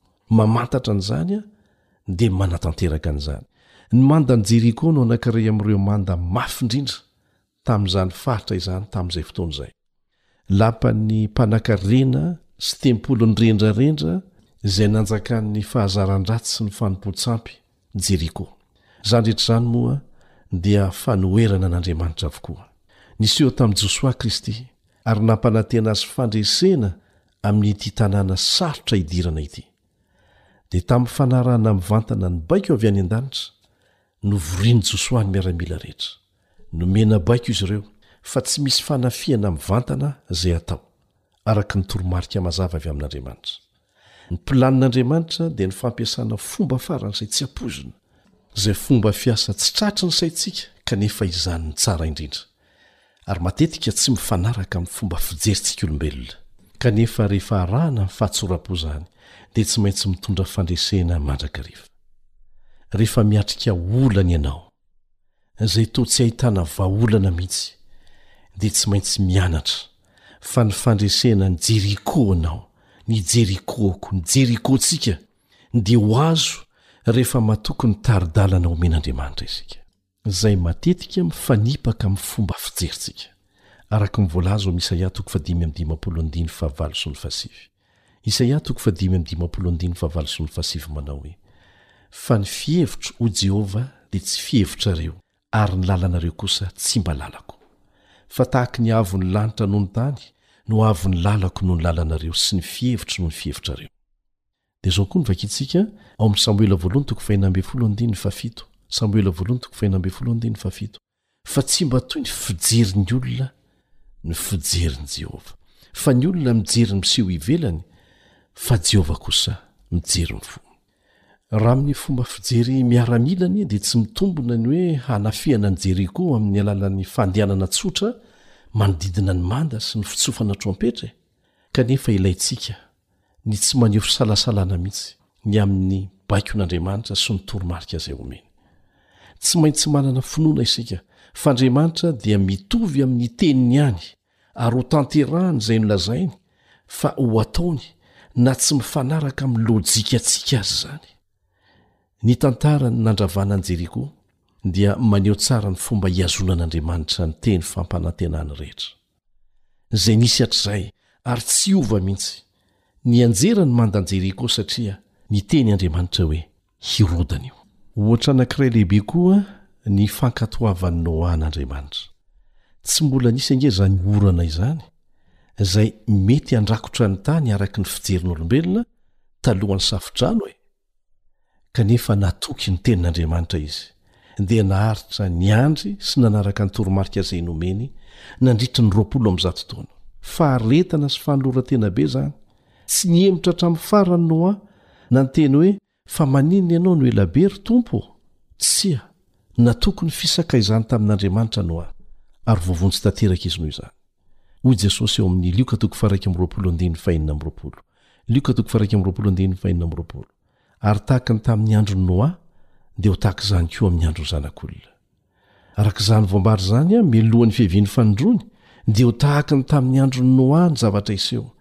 Mamantatra an'izany aho, dia manatanteraka an'izany. Ny mandan'i Jeriko no anankiray amin'ireo manda mafy indrindra tamin'izany faritra izany tamin'izay fotoana izay. Lapan'ny mpanankarena sy tempoly nirendrarendra izay nanjakan'ny fahazaran-dratsy sy ny fanompoan-tsampy Jeriko. Izany rehetra izany moa dia fanoherana an'Andriamanitra avokoa. Niseho tamin'i Josoa Kristy, ary nampanantena azy fandresena amin'ity tanàna sarotra hidirana ity. Dia tamin'ny fanarahana mivantana ny baiko avy any an-danitra, novorian'i Josoa ny miaramila rehetra. Nomena baiko izy ireo fa tsy misy fanafihana mivantana izay hatao, araka ny toromarika mazava avy amin'Andriamanitra. Ny planin'Andriamanitra dia ny fampiasana fomba faran'izay tsy ampoizina, izay fomba fiasa tsy tratry ny saintsika kanefa izany no tsara indrindra, ary matetika tsy mifanaraka amin'ny fomba fijerintsikaolombelona. Kanefa rehefa arahana ny fahatsoram-po izany dia tsy maintsy mitondra fandresena mandrakariva. Rehefa miatrika olana ianao. izay toa tsy ahitana vahaolana mihitsy dia tsy maintsy mianatra fa ny fandresena ny jeriko anao ny jeriko ako ny jeriko antsika dia ho azo rehefa matoky ny taridalana omen'andriamanitra isika izay matetika mifanipaka amin'ny fomba fijerintsika araka ny voalaza ao amin'i isaia toko fahadimy amby dimampolo andiny fahavalo sy ny fahasivy Isaia toko fahadimy amby dimampolo andininy fahavalo sy ny fahasivy manao hoe, Fa ny fihevitro, hoy Jehovah, dia tsy fihevitrareo, ary ny lalanareo kosa tsy mba lalako. Fa tahaka ny avo ny lanitra noho ny tany no avo ny lalako noho ny lalanareo sy ny fihevitro noho ny fihevitrareo. Dia izao koa no vakintsika ao amin'ny Samoela voalohany toko fahenina ambin'ny folo andininy fahafito, Samoela voalohany toko fahenina ambin'ny folo andininy fahafito, fa tsy mba toy ny fijerin'ny olona ny fijerin'i Jehovah, fa ny olona mijery ny miseho ivelany, fa Jehovah kosa mijery ny fo. Raha amin'ny fomba fijery miaramila anie dia tsy mitombina ny hoe hanafihana an'i Jeriko amin'ny alalan'ny fandehanana tsotra manodidina ny manda sy ny fitsofana trompetra e! Kanefa ilaintsika ny tsy maneho fisalasalana mihitsy ny amin'ny baikon'Andriamanitra sy ny toromarika izay omeny. Tsy maintsy manana finoana isika fa Andriamanitra dia mitovy amin'ny teniny ihany ary ho tanterahany izay nolazainy fa ho ataony na tsy mifanaraka amin'ny lojikantsika aza izany. Ny tantaran'ny nandravana an'i Jeriko dia maneho tsara ny fomba hihazonan'Andriamanitra ny teny fampanantenany rehetra. Izay nisy hatrizay, ary tsy hiova mihitsy. Nianjera ny manda an'i-Jeriko satria niteny Andriamanitra hoe, Hirodana io. Ohatra anankiray lehibe koa ny fankatoavan'i Noa an'Andriamanitra. Tsy mbola nisy ange izany orana izany, izay mety handrakotra ny tany araka ny fijerin'olombelona, talohan'ny Safodrano e! Kanefa natoky ny Tenin'Andriamanitra izy, dia naharitra niandry sy nanaraka ny toromarika izay nomeny nandritry ny roapolo amby zato taona. Faharetana sy fanoloran-tena be izany! Tsy nihemotra hatramin'ny farany Noa na niteny hoe, Fa maninona ianao no ela be, ry Tompo? Tsia, natoky ny fisakaizany tamin'Andriamanitra Noa, ary voavonjy tanteraka izy noho izany. Hoy Jesosy ao amin'ny Lioka toko faha-iraika amby roapolo andininy fahenina amby roapolo, Lioka toko faha-iraika amby roapolo andininy fahenina amby roapolo, Ary tahaka ny tamin'ny andron'i Noa, dia ho tahaka izany koa amin'ny andron'ny Zanak'olona. Araka izany voambara izany, mialohan'ny fiavian'ny fanindroany, dia ho tahaka ny tamin'ny andron'i Noa ny zavatra hiseho.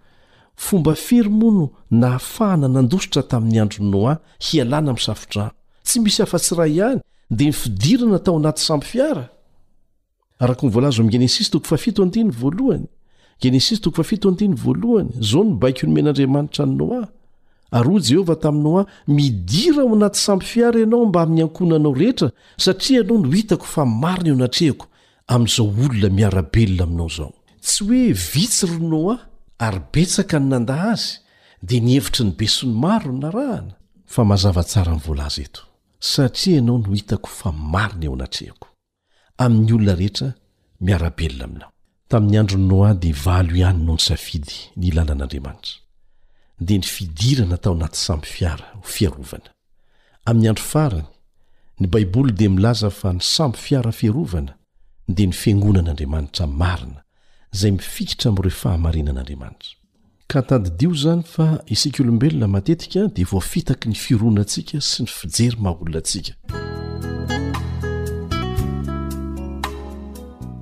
Fomba firy moa no nahafahana nandositra tamin'ny andron'i Noa hialana amin'ny safo-drano? Tsy misy afa-tsy iray ihany, dia ny fidirana tao anaty sambo-fiara. Araka ny voalaza ao amin'ny Genesisy toko fahafito andiny voalohany, Genesisy toko fahafito andiny voalohany, izao ny baiko nomen'Andriamanitra an'i Noa, Ary hoy Jehovah tamin'i Noa, Midira ao anaty sambo fiara ianao mbamin'ny ankohonanao rehetra, satria ianao no hitako fa marina eo anatrehako amin'izao olona miara-belona aminao izao. Tsy hoe vitsy ry Noa ary betsaka ny nandà azy, dia ny hevitry ny besinimaro no narahana, fa mazava tsara ny voalaza eto, Satria ianao no hitako fa marina eo anatrehako. amin'ny olona rehetra miara-belona aminao. Tamin'ny andron'i Noa dia valo ihany no nisafidy ny lalan'Andriamanitra, dia ny fidirana tao anaty sambo fiara ho fiarovana. Amin'ny andro farany, ny Baiboly dia milaza fa ny sambo fiara fiarovana dia ny fiangonan'Andriamanitra marina izay mifikitra amin'ireo fahamarinan'Andriamanitra. Ka tadidio izany fa isika olombelona matetika dia voafitaky ny fironantsika sy ny fijery maha olona antsika.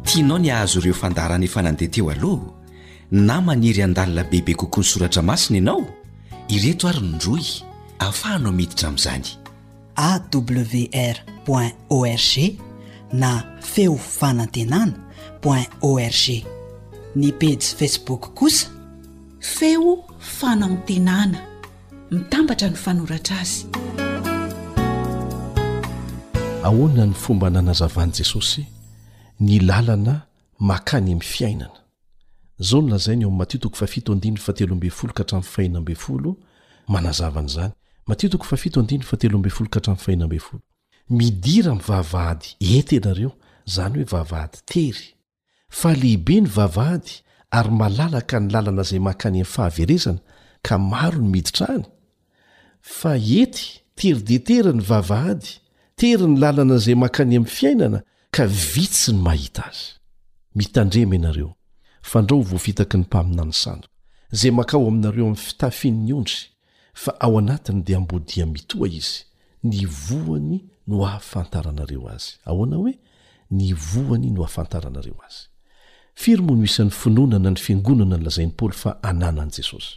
Tianao ny hahazo ireo fandaharana efa nandeha teo aloha na maniry handalina bebe kokoa ny soratra masina ianao? Ireto ary ny rohy ahafahanao miditra amin'izany. awr point org na feo fanantenana point org ny pejy facebook kosa feo fanantenana mitambatra ny fanoratra azy ahoana ny fomba nanazavan'i jesosy ny lalana makany amin'ny fiainana Izao no lazainy ao amin'ny Matio toko fahafito andininy fahatelo ambin'ny folo ka hatramin'ny fahena ambin'ny folo manazava an'izany. Matio toko fahafito andininy fahatelo ambin'ny folo ka hatramin'ny fahena ambin'ny folo. Midira amin'ny vavahady hety ianareo, izany hoe vavahady tery. Fa lehibe ny vavahady ary malalaka ny lalana izay mankany amin'ny fahaverezana, ka maro ny miditra any. Fa ety, tery dia tery ny vavahady, tery ny lalana izay mankany amin'ny fiainana, ka vitsy ny mahita azy. Mitandrema ianareo, fandrao ho voafitaky ny mpaminany sandoka, izay mankao aminareo amin'ny fitafin'ny ondry, fa ao anatiny dia ambodia mitoha izy, ny voany no hahafantaranareo azy. Ahoana hoe, ny voany no hahafantaranareo azy? Firy moa no isan'ny finoana na ny fiangonana nolazain'i Paoly fa ananan'i Jesosy?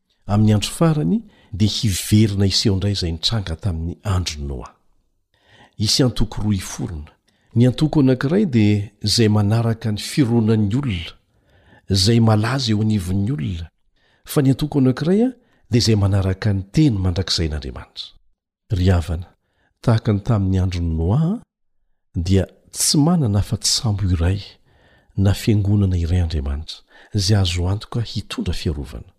Amin'ny andro farany dia hiverina hiseho indray izay nitranga tamin'ny andron'i Noa. Hisy antoko roa hiforona. Ny antoko anankiray dia izay manaraka ny fironan'ny olona, izay malaza eo anivon'ny olona, fa ny antoko anankiray dia izay manaraka ny teny mandrakizain'Andriamanitra. Ry havana, tahaka ny tamin'ny andron'i Noa, dia tsy manana afa-tsy sambo iray na fiangonana iray Andriamanitra, izay azo antoka hitondra fiarovana.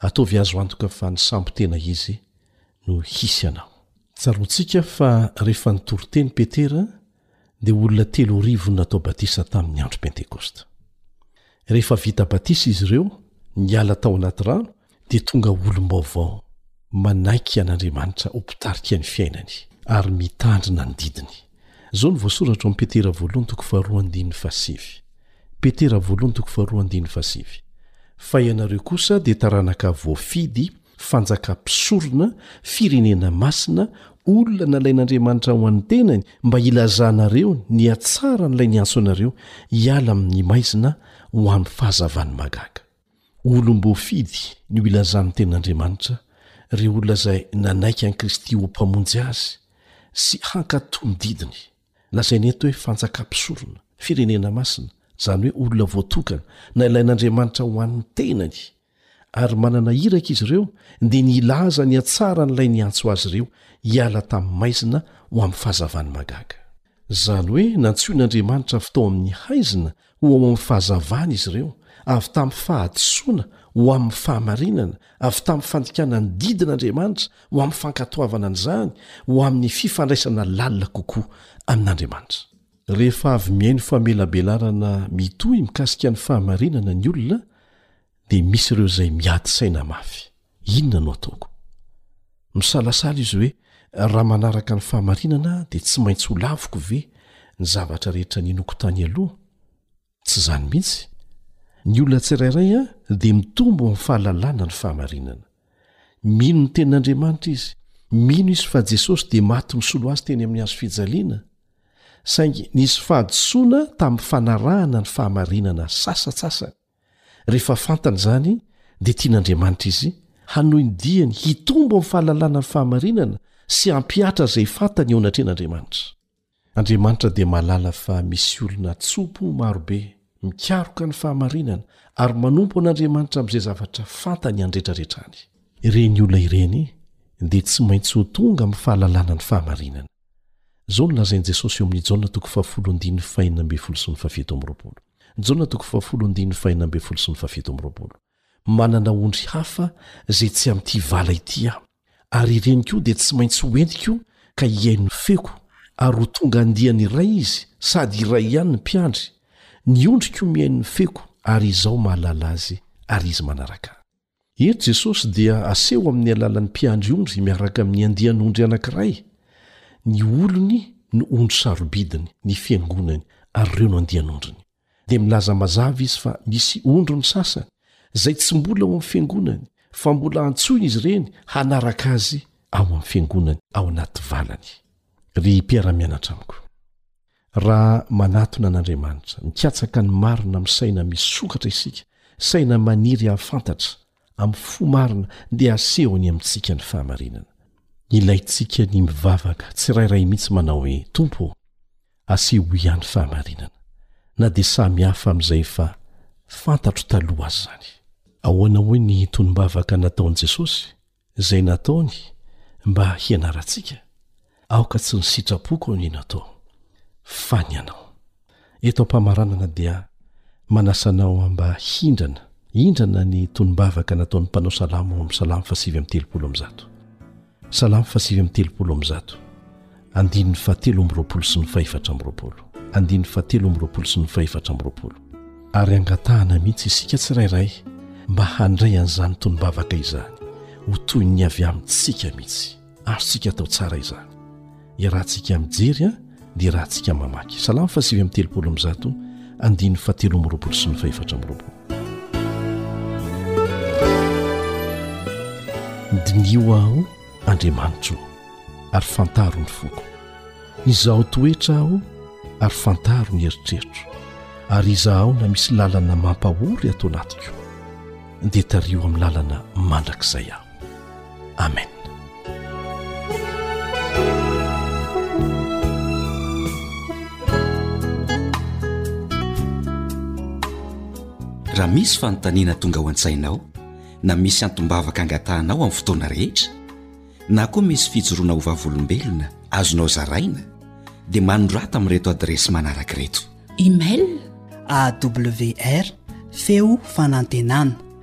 Ataovy azo antoka fa ny sambo tena izy no hisy anao. Tsaroantsika fa rehefa nitory teny Petera dia olona telo arivo no natao batisa tamin'ny andro Pentekosta. Rehefa vita batisa izy ireo, niala tao anaty rano, dia tonga olom-baovao, manaiky an'Andriamanitra ho mpitarika ny fiainany ary mitandrina ny didiny. Izao no voasoratra ao amin'ny Petera voalohany toko faharoa andininy fahasivy. Petera voalohany toko faharoa andininy fahasivy. Fa ianareo kosa dia taranaka voafidy Fanjaka mpisorona, firenena masina, olona nalain'Andriamanitra ho an'ny tenany mba hilazanareo ny hatsaran'ilay niantso anareo hiala amin'ny maizina ho amin'ny fahazavan'ny mahagaga. Olom-boafidy ny ho ilazan'ny tenin'Andriamanitra ireo olona izay nanaiky an'i Kristy ho Mpamonjy azy sy hankatò ny didiny. Lazaina eto hoe fanjaka mpisorona, firenena masina, izany hoe olona voatokana nalain'Andriamanitra ho an'ny tenany Ary manana iraka izy ireo dia ny hilaza ny hatsaran'ilay niantso azy ireo hiala tamin'ny maizina ho amin'ny fahazavany magaga. Izany hoe nantsoin'Andriamanitra avy tao amin'ny haizina ho ao amin'ny fahazavany izy ireo, avy tamin'ny fahadisoana ho amin'ny fahamarinana, avy tamin'ny fandikana ny didin'Andriamanitra ho amin'ny fankatoavana an'izany ho amin'ny fifandraisana lalina kokoa amin'Andriamanitra. Rehefa avy mihaino famelabelarana mitohy mikasika ny fahamarinana ny olona dia misy ireo izay miady saina mafy. Inona no ataoko? Misalasala izy hoe, 'Raha manaraka ny fahamarinana aho dia tsy maintsy ho laviko ve ny zavatra rehetra ninoko tany aloha? Tsy izany mihitsy. Ny olona tsirairay dia mitombo amin'ny fahalalana ny fahamarinana. Mino ny Tenin'Andriamanitra izy. Mino izy fa Jesosy dia maty misolo azy teny amin'ny hazo fijaliana. Saingy nisy fahadisoana tamin'ny fanarahana ny fahamarinana sasatsasany. Rehefa fantany izany, dia tian'Andriamanitra izy hanohy ny diany hitombo amin'ny fahalalana ny fahamarinana sy hampihatra izay fantany eo anatrehan'Andriamanitra. Andriamanitra dia mahalala fa misy olona tso-po marobe mikaroka ny fahamarinana ary manompo an'Andriamanitra amin'izay zavatra fantany an-dretraretrany. Ireny olona ireny dia tsy maintsy ho tonga amin'ny fahalalana ny fahamarinana. Izao no lazain'i Jesosy eo amin'ny Jaona toko fahafolo andininy fahenina ambin'ny folo sy ny fahafito amby roapolo, Jaona toko fahafolo andininy fahenina ambin'ny folo sy ny fahafito amby roapolo, Manana ondry hafa izay tsy amin'ity vala ity aho. ary ireny koa dia tsy maintsy ho entiko ka hihaino ny feoko, ary ho tonga andiany iray izy, sady iray ihany ny mpiandry, ny ondry koa mihaino ny feoko, ary Izaho mahalala azy, ary izy manaraka Ahy. Eto Jesosy dia aseho amin'ny alalan'ny mpiandry ondry miaraka amin'ny andian'ondry anankiray, ny olony no ondry sarobidiny, ny fiangonany, ary ireo no andian'ondriny. dia milaza mazava izy fa misy ondriny sasany izay tsy mbola ao amin'ny fiangonany fa mbola antsoiny izy ireny hanaraka azy ao amin'ny fiangonany ao anaty valany. Ry mpiara-mianatra amiko, raha manatona an'Andriamanitra, mikatsaka ny marina amin'ny saina misokatra isika, saina maniry hahafantatra Amin'ny fo marina dia asehony amintsika ny fahamarinana. Ilaintsika ny mivavaka tsirairay mihitsy manao hoe, Tompo ô, asehoy ahy ny fahamarinana, na dia samy hafa amin'izay efa fantatro taloha aza izany. Ahoana hoy ny tonom-bavaka nataon'i Jesosy, izay nataony mba hianarantsika? Aoka tsy ny sitrapoko aho ny natao, fa ny Anao. Eto am-pamaranana dia manasa anao mba hindrana, hindrana ny tonom-bavaka nataon'ny mpanao salamo ao amin'ny Salamo fahasivy amby telopolo amby zato. Salamo fahasivy amby telopolo amby zato, andininy fahatelo amby roapolo sy ny fahefatra amby roapolo. Andininy fahatelo amby roapolo sy ny fahefatra amby roapolo. Ary angatahana mihitsy isika tsirairay mba handray an'izany tonom-bavaka izany ho toy ny avy amintsika mihitsy. Azontsika atao tsara izany. Iarahantsika mijery dia iarahantsika mamaky. Salamo fahasivy amin'ny telopolo amin'ny zato, andininy fahatelo amin'ny roapolo sy ny fahefatra amin'ny roapolo. Diniho aho, Andriamanitro, ary fantaro ny foko. Izaho toetra aho, ary fantaro ny eritreritro. Ary izaho na misy lalana mampahory ato anatiko, dia tariho amin'ny lalana mandrakizay aho. Amen. Raha misy fanontaniana tonga ao an-tsainao na misy antom-bavaka angatahanao amin'ny fotoana rehetra na koa misy fijoroana ho vavolombelona azonao zaraina dia manorata amin'ireto adiresy manaraka ireto. Email awr feo fanantenana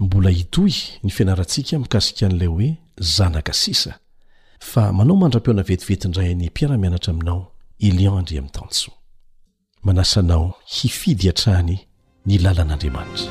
Mbola hitohy ny fianarantsika mikasika an'ilay hoe zanaka sisa, fa manao mandra-pihaona vetivety indray ny mpiara-mianatra aminao, Elian Andriamitansoa. Manasa anao hifidy hatrany ny lalan'Andriamanitra.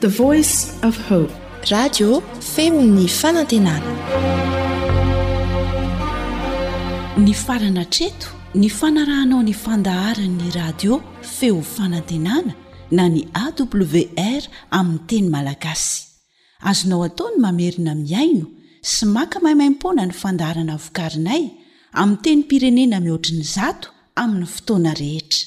The voice of hope. Radio feon' ny fanantenana. Nifarana hatreto ny fanarahanao ny fandaharan' ny radio feo fanantenana na ny awr amin'ny teny malagasy. Azonao atao ny mamerina mihaino sy maka maimaim-poana ny fandaharana vokarinay amin'ny tenim-pirenena mihoatry ny zato amin'ny fotoana rehetra.